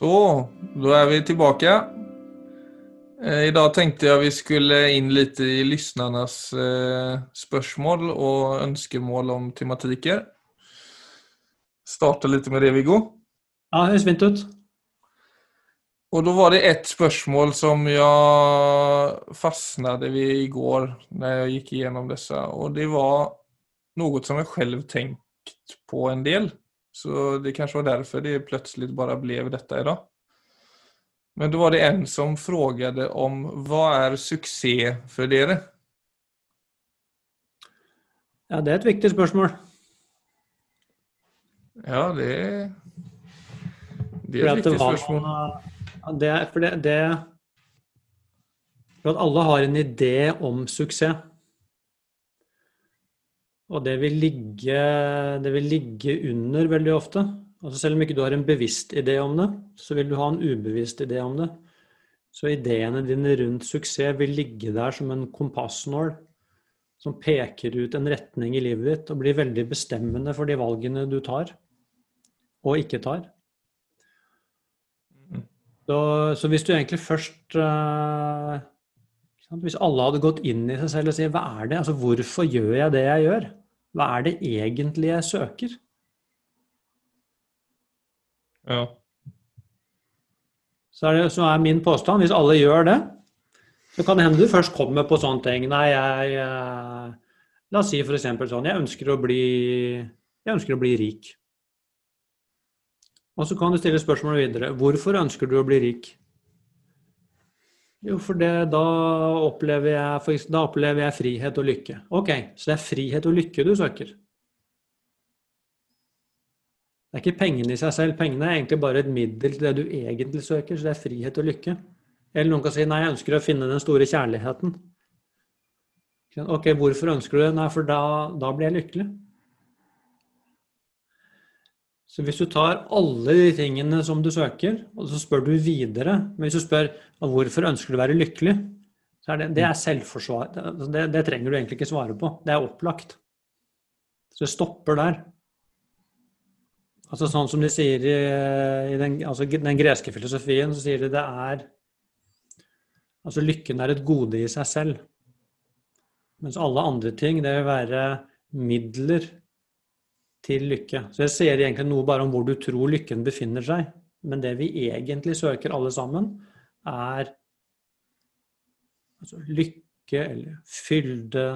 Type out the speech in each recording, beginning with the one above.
Så, då är vi tillbaka. Eh, idag tänkte jag vi skulle in lite i lyssnarnas eh, spørsmål och önskemål om tematiker. Starta lite med det, Viggo. Ja, høres fint ut. Och då var det ett spörsmål som jag fastnade vid igår när jag gick igenom dessa och det var något som jag själv tänkt på en del. Så det kanske var därför det plötsligt bara blev detta idag. Men då var det en som frågade om vad är suksess för dere? Ja, det er et viktig spørsmål. Ja, det är, det er et viktig var- spörsmål. Ja, det, for det, det For at alle har en idé om suksess. Og det vil ligge, det vil ligge under veldig ofte. Altså selv om ikke du har en bevisst idé om det, så vil du ha en ubevisst idé om det. Så ideene dine rundt suksess vil ligge der som en kompassnål som peker ut en retning i livet ditt og blir veldig bestemmende for de valgene du tar og ikke tar. Så, så hvis du egentlig først eh, Hvis alle hadde gått inn i seg selv og sier hva er det, altså hvorfor gjør jeg det jeg gjør? Hva er det egentlig jeg søker? Ja. Så er, det, så er min påstand, hvis alle gjør det, så kan det hende du først kommer på sånne ting. Nei, jeg eh, La oss si f.eks. sånn Jeg ønsker bli Jeg ønsker å bli rik. Og så kan du stille spørsmålet videre. Hvorfor ønsker du å bli rik? Jo, for det, da, opplever jeg, da opplever jeg frihet og lykke. Ok, så det er frihet og lykke du søker. Det er ikke pengene i seg selv. Pengene er egentlig bare et middel til det du egentlig søker, så det er frihet og lykke. Eller noen kan si nei, jeg ønsker å finne den store kjærligheten. Ok, hvorfor ønsker du det? Nei, for da, da blir jeg lykkelig. Så hvis du tar alle de tingene som du søker, og så spør du videre Men hvis du spør hvorfor ønsker du å være lykkelig, så er det, det er selvforsvar. Det, det, det trenger du egentlig ikke svare på. Det er opplagt. Så det stopper der. Altså Sånn som de sier i, i den, altså den greske filosofien, så sier de det er Altså lykken er et gode i seg selv. Mens alle andre ting, det vil være midler til lykke. Så jeg sier egentlig noe bare om hvor du tror lykken befinner seg. Men det vi egentlig søker alle sammen, er altså lykke eller fylde,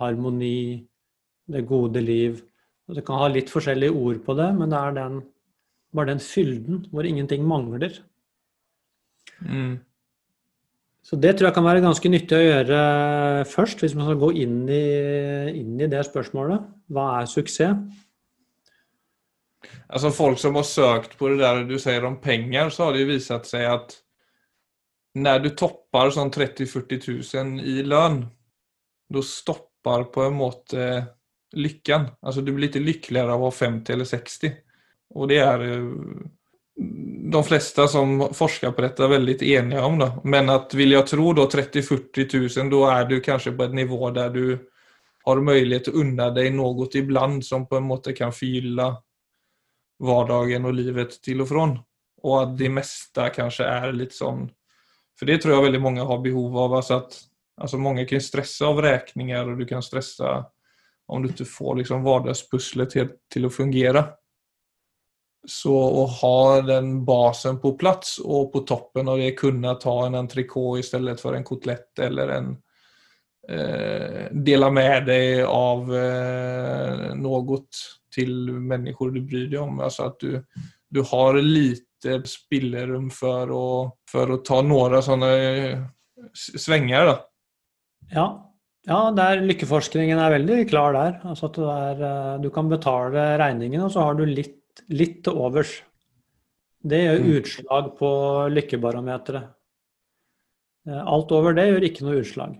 harmoni, det gode liv. Og det kan ha litt forskjellige ord på det, men det er den, bare den fylden hvor ingenting mangler. Mm. Så det tror jeg kan være ganske nyttig å gjøre først, hvis man skal gå inn i, inn i det spørsmålet. Hva er suksess? Alltså folk som har sökt på det där du säger om pengar så har det ju visat sig att när du toppar sånn 30-40 000 i lön då stoppar på en måte lyckan. Alltså du blir inte lyckligare av å ha 50 eller 60. Och det är eh, de flesta som forskar på detta väldigt eniga om. Då. Men att vill jag tro då 30-40 000 då är du kanske på ett nivå där du har möjlighet att unna dig något ibland som på en måte kan fylla vardagen och livet till och från. Och att det mesta kanske är lite sån, för det tror jag väldigt många har behov av. Alltså att alltså många kan stressa av räkningar och du kan stressa om du inte får liksom vardagspusslet til till att fungera. Så att ha den basen på plats och på toppen av det kunna ta en entrecote istället för en kotlett eller en dela med dig av eh, något till människor du bryr dig om. Alltså att du, du har lite spillerum för att, för att ta några sådana eh, svängar. Då. Ja, ja der lykkeforskningen er veldig klar der. Altså at du, er, eh, du kan betale regningen, og så har du litt, litt til overs. Det gjør Mm. utslag på lykkebarometeret. Eh, Alt over det gjør ikke noe utslag.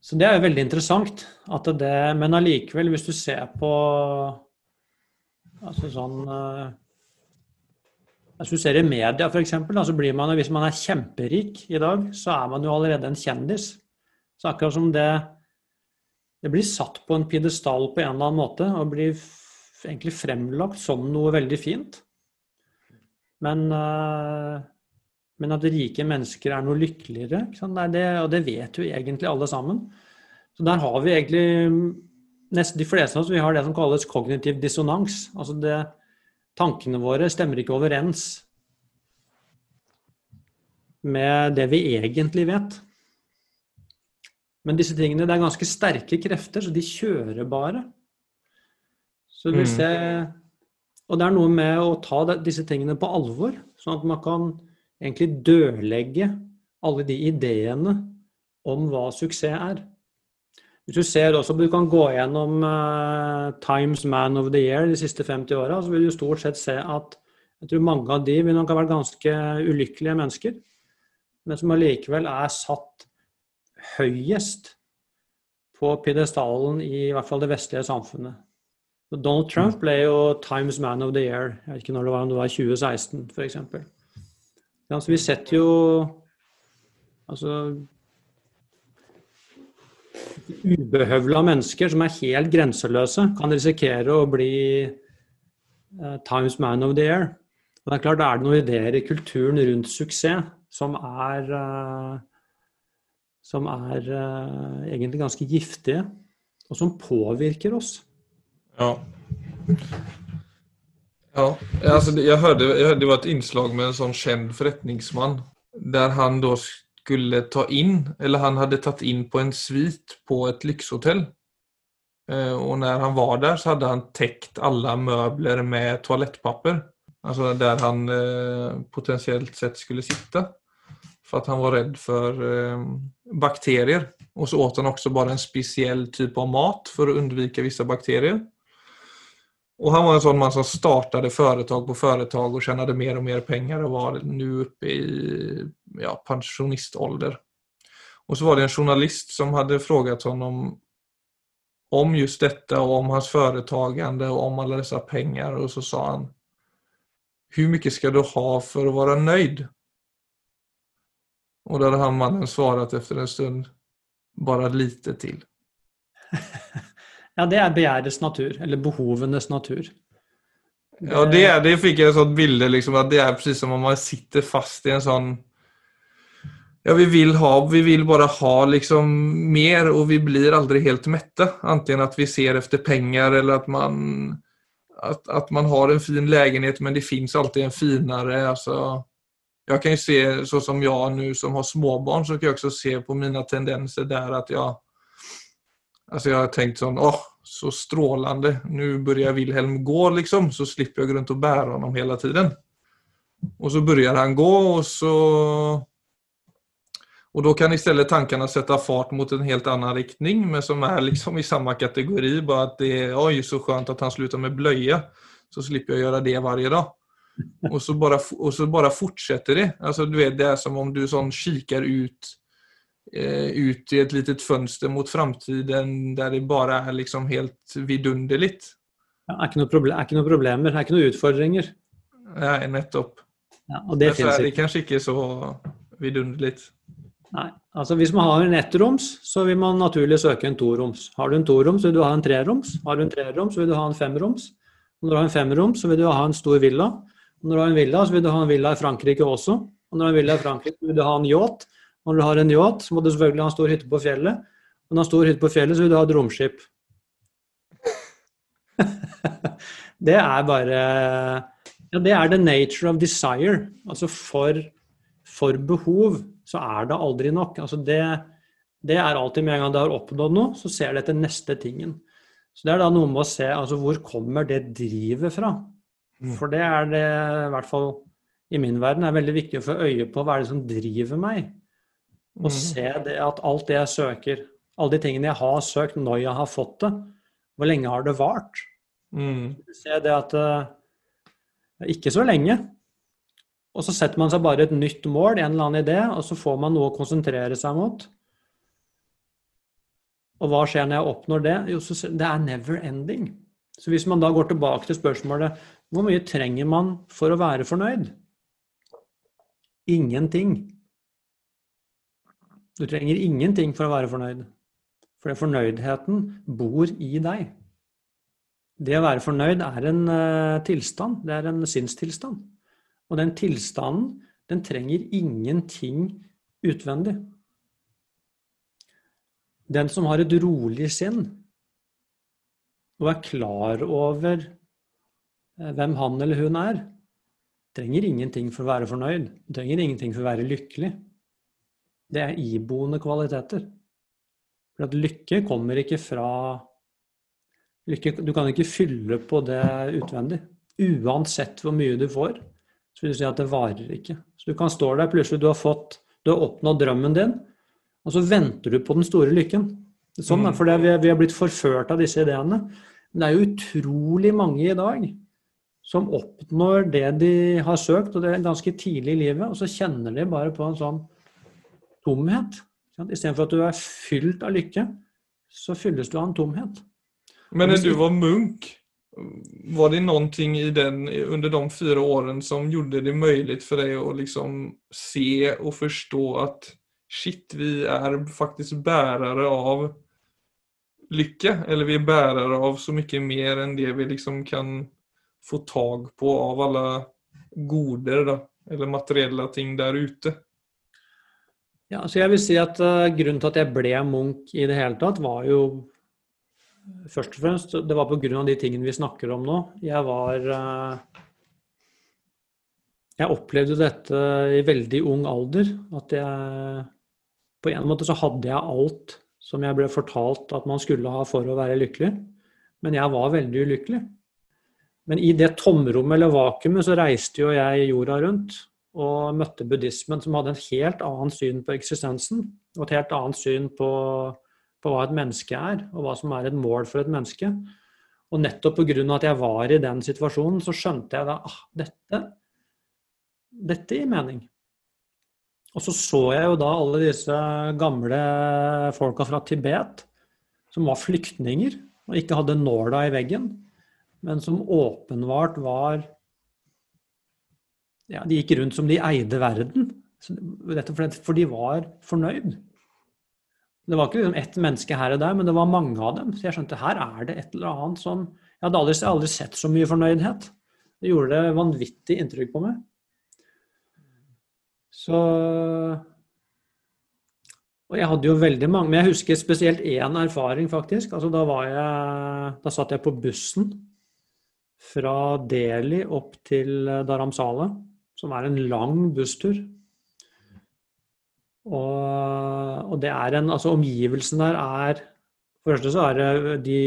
Så det er jo veldig interessant. At det, men allikevel, hvis du ser på altså sånn eh, Hvis du ser i media f.eks., så blir man hvis man er kjemperik i dag, så er man jo allerede en kjendis. Så akkurat som det det blir satt på en pidestall på en eller annen måte og blir egentlig fremlagt som noe veldig fint. Men, uh, men at rike mennesker er noe lykkeligere, det og det vet jo egentlig alle sammen. Så der har vi egentlig nesten de fleste av oss vi har det som kalles kognitiv dissonans. Altså det, tankene våre stemmer ikke overens med det vi egentlig vet. Men disse tingene, det er ganske sterke krefter, så de kjører bare. Så hvis mm. jeg, og det er noe med å ta disse tingene på alvor, sånn at man kan egentlig dødlegge alle de ideene om hva suksess er. Hvis du ser også, du kan gå gjennom uh, Times Man of the Year de siste 50 åra, så vil du stort sett se at jeg tror mange av de vil nok ha vært ganske ulykkelige mennesker, men som allikevel er satt høyest på pidestallen i, i hvert fall det vestlige samfunnet. Donald Trump ble jo Times Man of the Year. Jeg vet ikke når det var, om det var 2016 f.eks. Ja, altså vi setter jo altså ubehøvla mennesker som er helt grenseløse, kan risikere å bli uh, Times Man of the Year. Og det er klart, det er det noen ideer i kulturen rundt suksess som er uh, som er uh, egentlig ganske giftige, og som påvirker oss. Ja. Ja, altså, jeg, hørte, det var et innslag med en sånn kjent forretningsmann, der han da skulle ta inn, eller han hadde tatt inn på en svit på et lyxhotell. Eh, og når han var der, så hadde han tekt alle møbler med toalettpapir. Altså der han eh, potensielt sett skulle sitte. For at han var redd for eh, bakterier. Og så åt han også bare en spesiell type av mat for å unnvike visse bakterier. Og han var en sånn mann som startade företag på företag og tjänade mer og mer pengar og var nu oppe i ja, pensionistålder. Og så var det en journalist som hadde frågat honom om just dette og om hans företagande og om alle disse pengar Og så sa han Hur mye skal du ha for å være nøyd? Og da hadde han mannen svarat etter en stund Bara lite til. ja, det er begjærets natur, eller behovenes natur. Det... Ja, det, det fikk jeg et sånt bilde, liksom, at det er precis som om man sitter fast i en sånn Ja, vi vil, ha, vi vil bare ha liksom mer, og vi blir aldri helt mette. Enten at vi ser etter penger, eller at man, at, at man har en fin leilighet, men det fins alltid en finere. altså jag kan ju se, så som jag nu som har småbarn, så kan jag också se på mina tendenser där att jag Alltså jag har tänkt sånn, åh, så strålande. Nu börjar Wilhelm gå liksom, så slipper jag gå runt och bära honom hela tiden. Och så börjar han gå och så... Och då kan istället tankarna sätta fart mot en helt annan riktning, men som är liksom i samma kategori, bara att det är, oj, så skönt att han slutar med blöja. Så slipper jag göra det varje dag. Og så bare, och så bara fortsätter det. Alltså, du vet, det er som om du sånn kikker ut, ut i et litet fönster mot framtiden der det bare er liksom helt vidunderlig. Ja, er ikke noen problem, noe problemer, er ikke noen utfordringer. Nei, nettopp. Ja, og det, Derfor er det kanskje ikke så vidunderlig. Nei, altså Hvis man har en ettroms, så vil man naturlig søke en toroms. Har du en toroms, vil du ha en treroms. Har du en treroms, vil du ha en femroms. Når du har en femroms, så vil du ha en stor villa. Når du har en villa, så vil du ha en villa i Frankrike også. Og når du har en villa i Frankrike, så vil du ha en yacht. Når du har en yacht, så må du selvfølgelig ha en stor hytte på fjellet. Men når du har en stor hytte på fjellet, så vil du ha et romskip. det er bare Ja, det er the nature of desire. Altså for, for behov så er det aldri nok. Altså det, det er alltid med en gang du har oppnådd noe, så ser du etter neste tingen. Så det er da noe med å se altså hvor kommer det drivet fra. Mm. For det er det, i hvert fall i min verden, er veldig viktig å få øye på hva er det som driver meg. Og mm. se det at alt det jeg søker, alle de tingene jeg har søkt når jeg har fått det, hvor lenge har det vart? Mm. Se det at uh, Ikke så lenge. Og så setter man seg bare et nytt mål, en eller annen idé, og så får man noe å konsentrere seg mot. Og hva skjer når jeg oppnår det? Jo, det er never ending. Så hvis man da går tilbake til spørsmålet hvor mye trenger man for å være fornøyd? Ingenting. Du trenger ingenting for å være fornøyd. For fornøydheten bor i deg. Det å være fornøyd er en uh, tilstand. Det er en sinnstilstand. Og den tilstanden, den trenger ingenting utvendig. Den som har et rolig sinn, og er klar over eh, hvem han eller hun er, trenger ingenting for å være fornøyd. Trenger ingenting for å være lykkelig. Det er iboende kvaliteter. For at lykke kommer ikke fra lykke, Du kan ikke fylle på det utvendig. Uansett hvor mye du får, så vil du si at det varer ikke. Så du kan stå der, plutselig du har fått Du har oppnådd drømmen din, og så venter du på den store lykken. Sånn, mm. for vi, vi har blitt forført av disse ideene. Men det er jo utrolig mange i dag som oppnår det de har søkt, og det er ganske tidlig i livet, og så kjenner de bare på en sånn tomhet. Istedenfor at du er fylt av lykke, så fylles du av en tomhet. Men når du var munk, var det noe i den, under de fire årene som gjorde det mulig for deg å liksom se og forstå at shit, vi er faktisk bærere av lykke? Eller vi er bærere av så mye mer enn det vi liksom kan få tag på av alle goder da, eller materielle ting der ute. Ja, så jeg vil si at uh, Grunnen til at jeg ble munk i det hele tatt, var jo først og fremst det var pga. de tingene vi snakker om nå. Jeg var uh, Jeg opplevde dette i veldig ung alder. At jeg På en måte så hadde jeg alt som jeg ble fortalt at man skulle ha for å være lykkelig. Men jeg var veldig ulykkelig. Men i det tomrommet eller vakuumet så reiste jo jeg jorda rundt og møtte buddhismen, som hadde en helt annen syn på eksistensen. Og et helt annet syn på, på hva et menneske er, og hva som er et mål for et menneske. Og nettopp pga. at jeg var i den situasjonen, så skjønte jeg da ah, dette, dette gir mening. Og så så jeg jo da alle disse gamle folka fra Tibet som var flyktninger og ikke hadde nåla i veggen, men som åpenbart var ja, De gikk rundt som de eide verden. For de var fornøyd. Det var ikke liksom ett menneske her og der, men det var mange av dem. Så jeg skjønte her er det et eller annet som Jeg hadde aldri, aldri sett så mye fornøydhet. Det gjorde det vanvittig inntrykk på meg. Så Og jeg hadde jo veldig mange Men jeg husker spesielt én erfaring, faktisk. Altså, da, var jeg, da satt jeg på bussen fra Delhi opp til Dharamsala, som er en lang busstur. Og, og det er en Altså, omgivelsen der er For det første så er det de,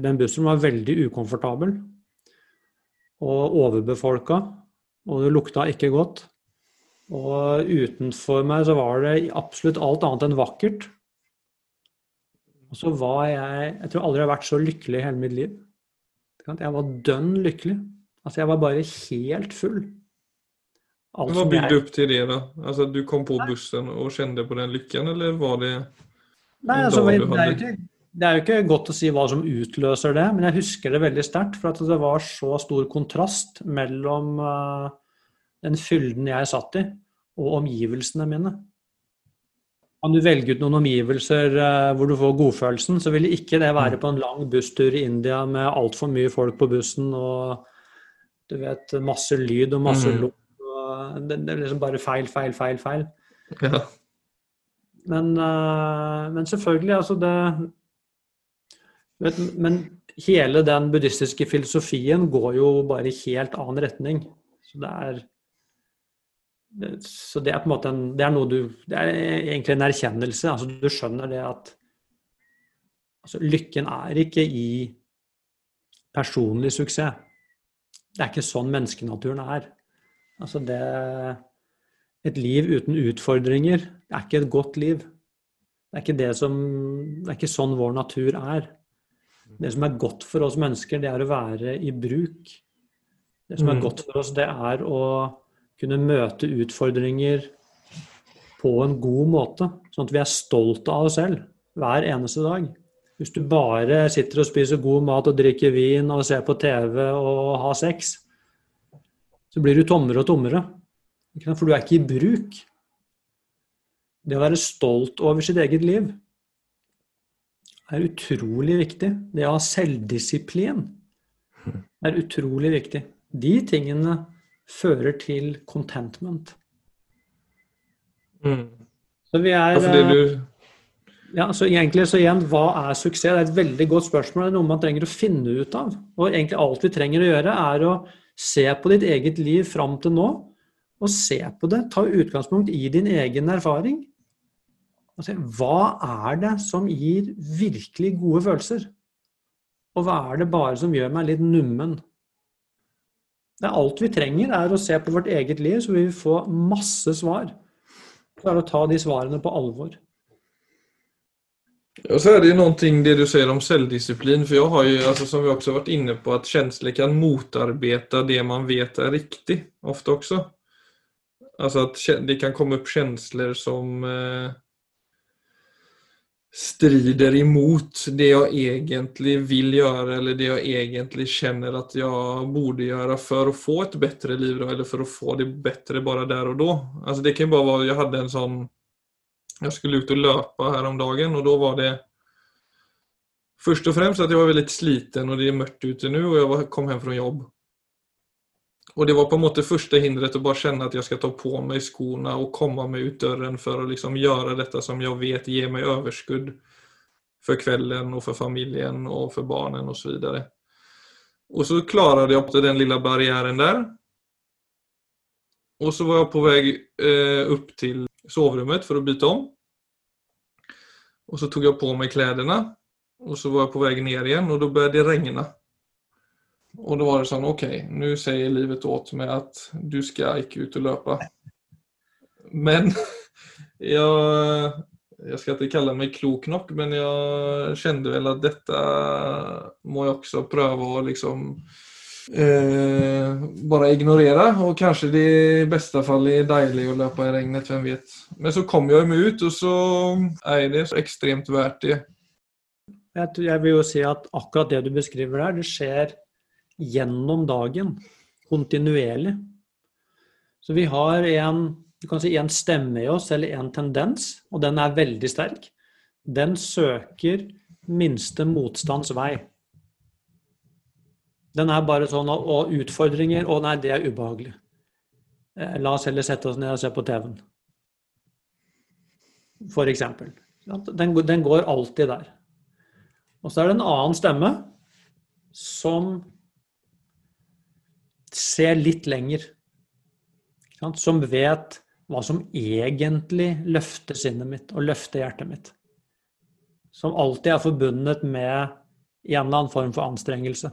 Den bussen var veldig ukomfortabel og overbefolka, og det lukta ikke godt. Og utenfor meg så var det absolutt alt annet enn vakkert. Og så var jeg Jeg tror aldri jeg har vært så lykkelig i hele mitt liv. Jeg var dønn lykkelig. Altså, jeg var bare helt full. Hva bygde jeg... opp til det, da? Altså, du kom på bussen og kjente på den lykken, eller var det Nei, altså, det, er ikke, det, er jo ikke, godt å si hva som utløser det, men jeg husker det veldig sterkt. For at det var så stor kontrast mellom uh, den fylden jeg satt i, og omgivelsene mine. Kan du velge ut noen omgivelser uh, hvor du får godfølelsen, så ville ikke det være mm. på en lang busstur i India med altfor mye folk på bussen og du vet, masse lyd og masse mm. lukt. Det, det, er liksom bare feil, feil, feil, feil. Ja. Men, uh, men, selvfølgelig, altså det vet, Men hele den buddhistiske filosofien går jo bare i helt annen retning. Så det er så det er på en måte en, det er noe du Det er egentlig en erkjennelse. altså Du skjønner det at altså, lykken er ikke i personlig suksess. Det er ikke sånn menneskenaturen er. Altså det Et liv uten utfordringer er ikke et godt liv. Det er ikke, det som, det er ikke sånn vår natur er. Det som er godt for oss mennesker, det er å være i bruk. Det som er mm. godt for oss, det er å kunne møte utfordringer på en god måte, sånn at vi er stolte av oss selv hver eneste dag. Hvis du bare sitter og spiser god mat og drikker vin og ser på TV og har sex, så blir du tommere og tommere. For du er ikke i bruk. Det å være stolt over sitt eget liv er utrolig viktig. Det å ha selvdisiplin er utrolig viktig. De tingene fører til contentment. Mm. Så vi er Ja, Ja, så egentlig så igjen, hva er suksess? Det er et veldig godt spørsmål. Det er noe man trenger å finne ut av. Og egentlig alt vi trenger å gjøre, er å se på ditt eget liv fram til nå, og se på det. Ta utgangspunkt i din egen erfaring. Og se, hva er det som gir virkelig gode følelser? Og hva er det bare som gjør meg litt nummen? Det er alt vi trenger, er å se på vårt eget liv, så vil vi få masse svar. Så er det å ta de svarene på alvor. Och så är det ju någonting det du säger om självdisciplin, för jag har ju, alltså som vi också varit inne på, att känslor kan motarbeta det man vet är riktigt, ofta också. Alltså att det kan komma upp känslor som eh, strider emot det jag egentligen vill göra eller det jag egentligen känner att jag borde göra för att få ett bättre liv eller för att få det bättre bara där och då. Alltså det kan ju bara vara, jag hade en sån jag skulle ut och löpa häromdagen och då var det Först och främst att jag var väldigt sliten och det är mörkt ute nu jag var, kom hem från jobb. Och det var på en måte första hindret att bara känna att jag ska ta på mig skorna och komma mig ut dörren för att liksom göra detta som jag vet ger mig överskudd för kvällen och för familjen och för barnen och så vidare. Och så klarade jag den lilla barriären där. Och så var jag på väg eh, upp till sovrummet för att byta om. Och så tog jag på mig kläderna. Och så var jag på väg ner igen och då började det regna. Och då var det sånn, okej, nu säger livet åt meg at du skal ikke ut og løpe. Men jeg, jeg skal ikke kalle meg klok nok, men jeg kände vel at dette må jeg også prøve å liksom eh, bare ignorere. Og kanskje det i beste fall er deilig å løpe i regnet, hvem vet. Men så kom jeg meg ut og så er det så ekstremt verdt det. Jeg, jeg vil jo si at akkurat det du beskriver der, det skjer gjennom dagen. Kontinuerlig. Så vi har en, du kan si en stemme i oss, eller en tendens, og den er veldig sterk. Den søker minste motstands vei. Den er bare sånn og, og utfordringer Å nei, det er ubehagelig. Eh, La oss heller sette oss ned og se på TV-en. For eksempel. Den, den går alltid der. Og så er det en annen stemme som ser litt lenger. Som vet hva som egentlig løfter sinnet mitt og løfter hjertet mitt. Som alltid er forbundet med en eller annen form for anstrengelse.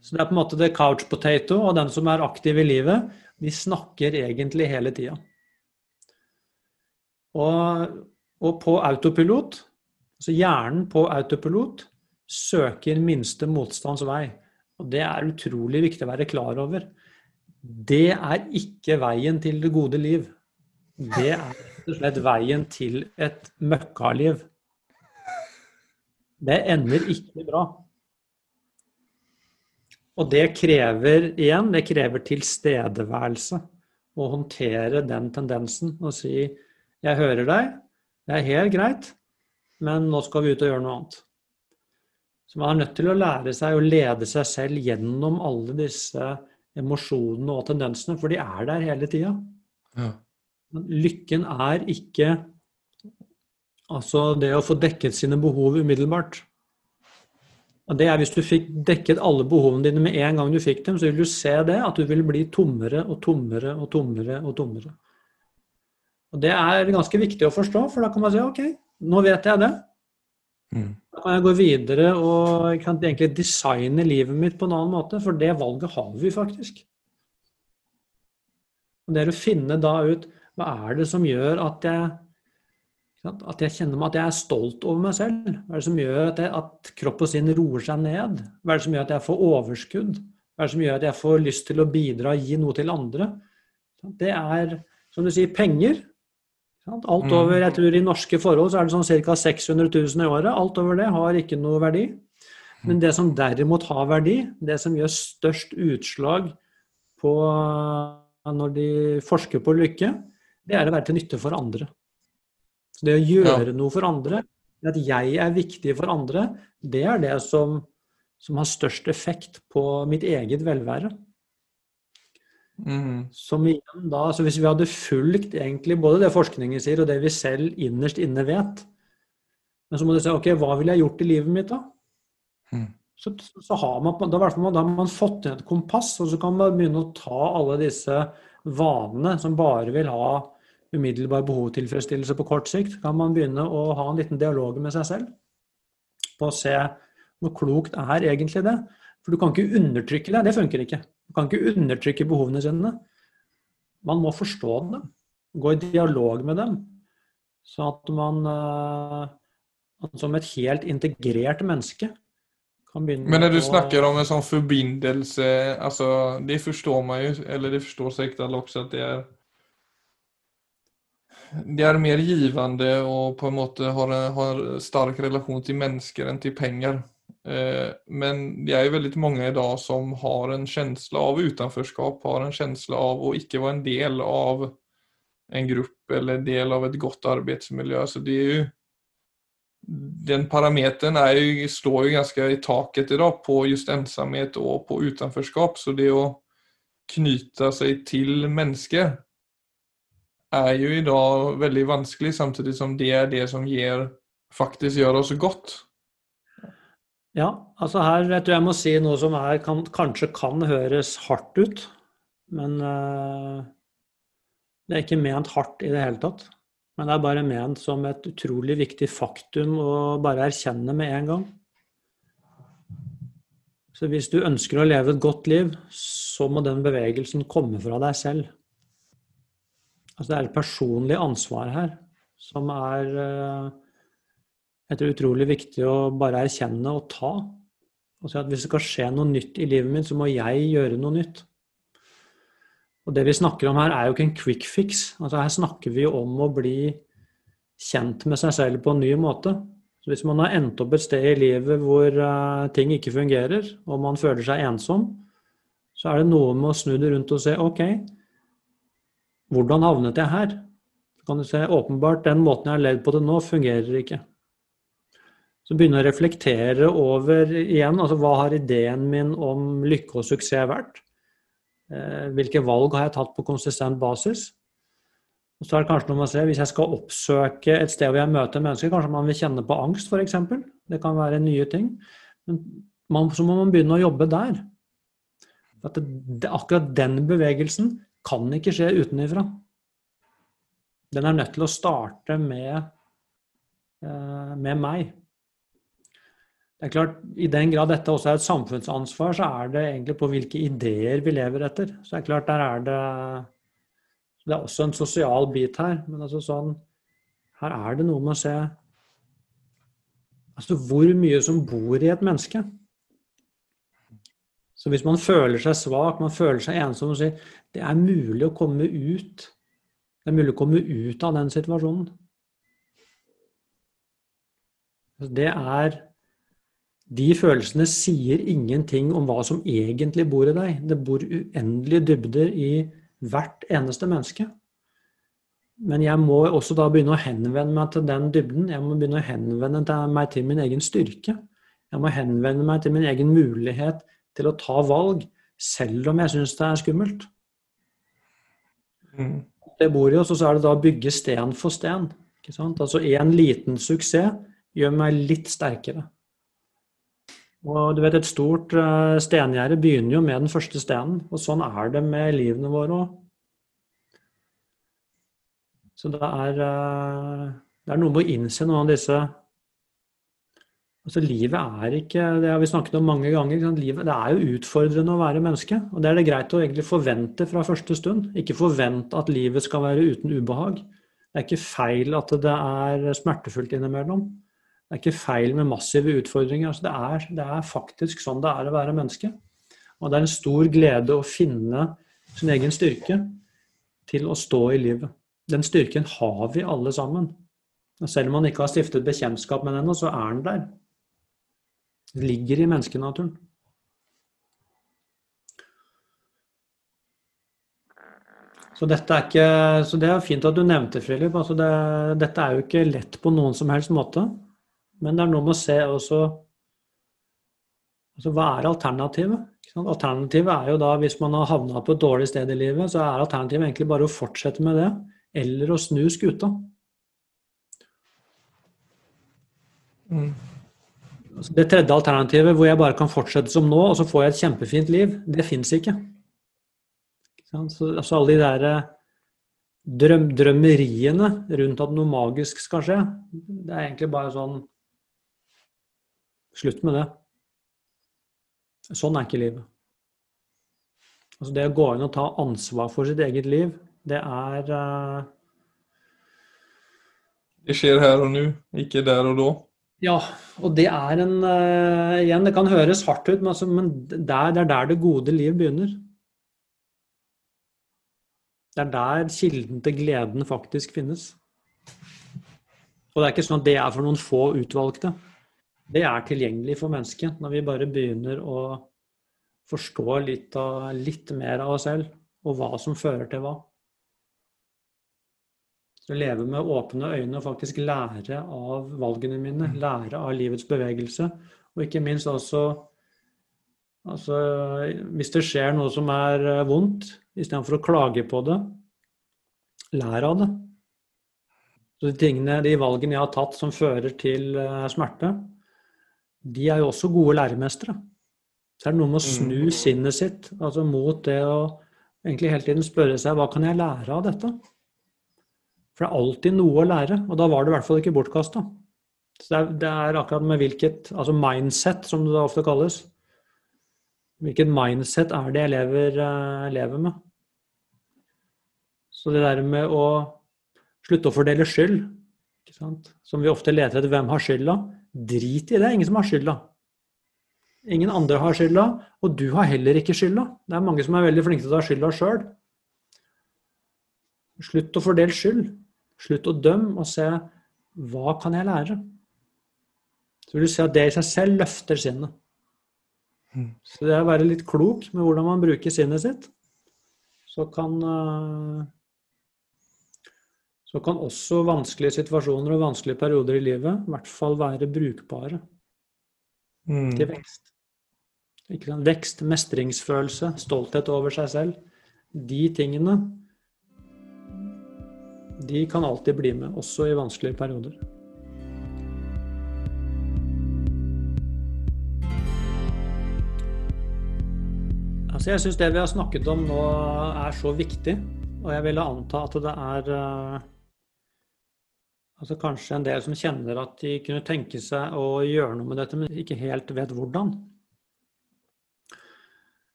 Så det er på en måte the couch potato og den som er aktiv i livet, de snakker egentlig hele tida. Og, og på autopilot, altså hjernen på autopilot, søker minste motstands vei. Og det er utrolig viktig å være klar over. Det er ikke veien til det gode liv. Det er rett og slett veien til et møkkaliv. Det ender ikke bra. Og det krever igjen, det krever tilstedeværelse. Å håndtere den tendensen og si 'jeg hører deg, det er helt greit, men nå skal vi ut og gjøre noe annet'. Så man er nødt til å lære seg å lede seg selv gjennom alle disse emosjonene og tendensene, for de er der hele tida. Ja. Lykken er ikke altså det å få dekket sine behov umiddelbart. Og det er Hvis du fikk dekket alle behovene dine med en gang du fikk dem, så vil du se det at du vil bli tommere og tommere og tommere. og tommere. Og Det er ganske viktig å forstå, for da kan man si ok, nå vet jeg det. Mm. Da kan jeg gå videre og jeg kan egentlig designe livet mitt på en annen måte, for det valget har vi faktisk. Og Det er å finne da ut hva er det som gjør at jeg, at jeg kjenner meg at jeg er stolt over meg selv? Hva er det som gjør at, jeg, at kropp og sinn roer seg ned? Hva er det som gjør at jeg får overskudd? Hva er det som gjør at jeg får lyst til å bidra og gi noe til andre? Det er, som du sier, penger. Alt over, jeg tror I norske forhold så er det sånn ca. 600 000 i året. Alt over det har ikke noe verdi. Men det som derimot har verdi, det som gjør størst utslag på når de forsker på lykke, det er å være til nytte for andre. Så det å gjøre noe for andre, at jeg er viktig for andre, det er det som, som har størst effekt på mitt eget velvære. Mm. Som igjen da, så Hvis vi hadde fulgt egentlig både det forskningen sier, og det vi selv innerst inne vet Men så må du si ok, hva ville jeg gjort i livet mitt da? Mm. Så, så har man, da, da har man fått inn et kompass, og så kan man begynne å ta alle disse vanene som bare vil ha umiddelbar behovstilfredsstillelse på kort sikt. Kan man begynne å ha en liten dialog med seg selv på å se hvor klokt er egentlig det. For du kan ikke undertrykke det. Det funker ikke. Du kan ikke undertrykke behovene sine. Man må forstå dem. Gå i dialog med dem. Så at man uh, som et helt integrert menneske kan begynne Men når du å- snakker om en sånn forbindelse, altså, det forstår man jo, eller det forstår sikkert alle også, at det er det er mer givende og på en måte har har sterk relasjon til mennesker enn til penger. Eh, men det er jo veldig mange i dag som har en känsla av utenforskap, har en känsla av å ikke være en del av en gruppe eller del av et godt arbeidsmiljø. Så det er jo den ju, slår ju ganska i taket idag på just ensamhet och på utanförskap. Så det att knyta sig till människor jo i dag veldig vanskelig samtidig som det er det som gir, faktisk gjør oss godt. Ja, altså her jeg tror jeg må si noe som er, kan, kanskje kan høres hardt ut, men uh, det er ikke ment hardt i det hele tatt. Men det er bare ment som et utrolig viktig faktum å bare erkjenne med en gang. Så hvis du ønsker å leve et godt liv, så må den bevegelsen komme fra deg selv. Altså det er et personlig ansvar her som er eh, jeg tror utrolig viktig å bare erkjenne og ta. Og si at hvis det skal skje noe nytt i livet mitt, så må jeg gjøre noe nytt. Og det vi snakker om her, er jo ikke en quick fix. Altså her snakker vi jo om å bli kjent med seg selv på en ny måte. Så hvis man har endt opp et sted i livet hvor eh, ting ikke fungerer, og man føler seg ensom, så er det noe med å snu det rundt og se OK, hvordan havnet jeg her? Så kan du se åpenbart den måten jeg har levd på det nå, fungerer ikke. Så begynne å reflektere over igjen, altså hva har ideen min om lykke og suksess vært? Eh, Hvilke valg har jeg tatt på konsistent basis? Og så er det kanskje noe med å se, Hvis jeg skal oppsøke et sted hvor jeg møter mennesker, kanskje man vil kjenne på angst f.eks. Det kan være nye ting. Men man, så må man begynne å jobbe der. At det, det, akkurat den bevegelsen kan ikke skje utenifra. Den er nødt til å starte med, eh, med meg. Det er klart, I den grad dette også er et samfunnsansvar, så er det egentlig på hvilke ideer vi lever etter. Så det er klart, der er det Det er også en sosial bit her. Men altså sånn Her er det noe med å se Altså hvor mye som bor i et menneske. Så hvis man føler seg svak, man føler seg ensom, og sier det er mulig å komme ut Det er mulig å komme ut av den situasjonen. Det er de følelsene sier ingenting om hva som egentlig bor i deg. Det bor uendelige dybder i hvert eneste menneske. Men jeg må også da begynne å henvende meg til den dybden. Jeg må begynne å henvende meg til min egen styrke. Jeg må henvende meg til min egen mulighet til å ta valg, selv om jeg syns det er skummelt. Mm. Det bor jo også, og så er det da å bygge sten for sten. Ikke sant? Altså en liten suksess gjør meg litt sterkere. Og du vet, Et stort uh, stengjerde begynner jo med den første stenen, og sånn er det med livene våre òg. Så det er, uh, det er noe med å innse noen av disse Altså Livet er ikke Det har vi snakket om mange ganger. Livet, det er jo utfordrende å være menneske. Og det er det greit å egentlig forvente fra første stund. Ikke forvente at livet skal være uten ubehag. Det er ikke feil at det er smertefullt innimellom. Det er ikke feil med massive utfordringer. Altså det, er, det, er, faktisk sånn det er å være menneske. Og det er en stor glede å finne sin egen styrke til å stå i livet. Den styrken har vi alle sammen. Selv om man ikke har stiftet bekjentskap med den ennå, så er den der. Ligger i menneskenaturen. Så, er ikke, så det er fint at du nevnte, Philip. Altså det, dette er jo ikke lett på noen som helst måte. Men det er noe med å se også altså Hva er alternativet? Alternativet er jo da, hvis man har havna på et dårlig sted i livet, så er alternativet egentlig bare å fortsette med det, eller å snu skuta. Mm. Det tredje alternativet, hvor jeg bare kan fortsette som nå, og så får jeg et kjempefint liv, det fins. Ikke? Så, altså alle de der eh, drøm, drømmeriene rundt at noe magisk skal skje, det er egentlig bare sånn Slutt med det. Sånn er ikke livet. Altså det å gå inn og ta ansvar for sitt eget liv, det er uh... Det skjer her og nå, ikke der og da. Ja, og det er en uh, Igjen, det kan høres hardt ut, men, altså, men det, er, det er der det gode liv begynner. Det er der kilden til gleden faktisk finnes. Og det er ikke sånn at det er for noen få utvalgte. Det er tilgjengelig for mennesket når vi bare begynner å forstå litt, av, litt mer av oss selv, og hva som fører til hva. Leve med åpne øyne og faktisk lære av valgene mine, lære av livets bevegelse. Og ikke minst også altså, Hvis det skjer noe som er eh, vondt, istedenfor å klage på det, lær av det. Så de, tingene, de valgene jeg har tatt som fører til uh, smerte, de er jo også gode læremestere. Så er det noe med å snu sinnet sitt altså mot det å egentlig hele tiden spørre seg hva kan jeg lære av dette? For det er alltid noe å lære, og da var det i hvert fall ikke bortkasta. Så det er, det er, akkurat med hvilket Altså mindset, som det ofte kalles. Hvilket mindset er det jeg lever, uh, lever med? Så det der med å slutte å fordele skyld, som vi ofte leter etter hvem har skylda, drit i det. Ingen som har skylda. Ingen andre har skylda, og du har heller ikke skylda. Det er mange som er veldig flinke til å ta skylda sjøl. Slutt å fordele skyld. Slutt å dømme og se hva kan jeg lære? Så vil du se at det i seg selv løfter sinnet. Så det er å være litt klok med hvordan man bruker sinnet sitt, så kan uh, så kan også vanskelige situasjoner og vanskelige perioder i livet i hvert fall være brukbare Mm. til vekst. Vekst, mestringsfølelse, stolthet over seg selv. De tingene de kan alltid bli med, også i vanskelige perioder. Altså jeg syns det vi har snakket om nå er så viktig, og jeg ville anta at det er uh, altså kanskje en del som kjenner at de kunne tenke seg å gjøre noe med dette, men ikke helt vet hvordan.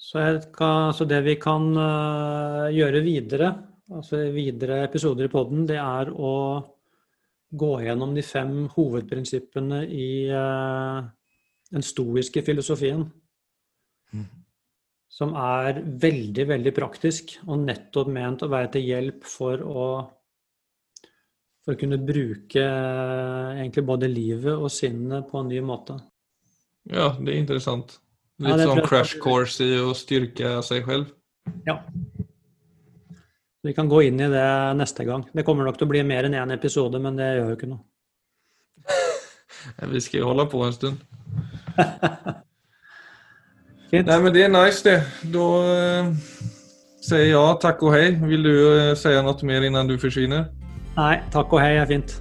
Så, kan, så det vi kan uh, gjøre videre, altså videre episoder i poden, det er å gå gjennom de fem hovedprinsippene i uh, den stoiske filosofien. Mm. Som er veldig, veldig praktisk, og nettopp ment å være til hjelp for å for å kunne bruke egentlig både livet og sinnet på en ny måte. Ja, det er interessant. Litt ja, sånn crash course i å styrke seg selv. Ja. Vi kan gå inn i det neste gang. Det kommer nok til å bli mer enn én episode, men det gjør jo ikke noe. Vi skal jo holde på en stund. Fint. Nei, men det er nice, det. Da uh, sier jeg ja, takk og hei. Vil du uh, si noe mer innan du forsvinner? Nei, takk og hei er fint.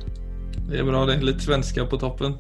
Det er bra, det. Litt svensker på toppen.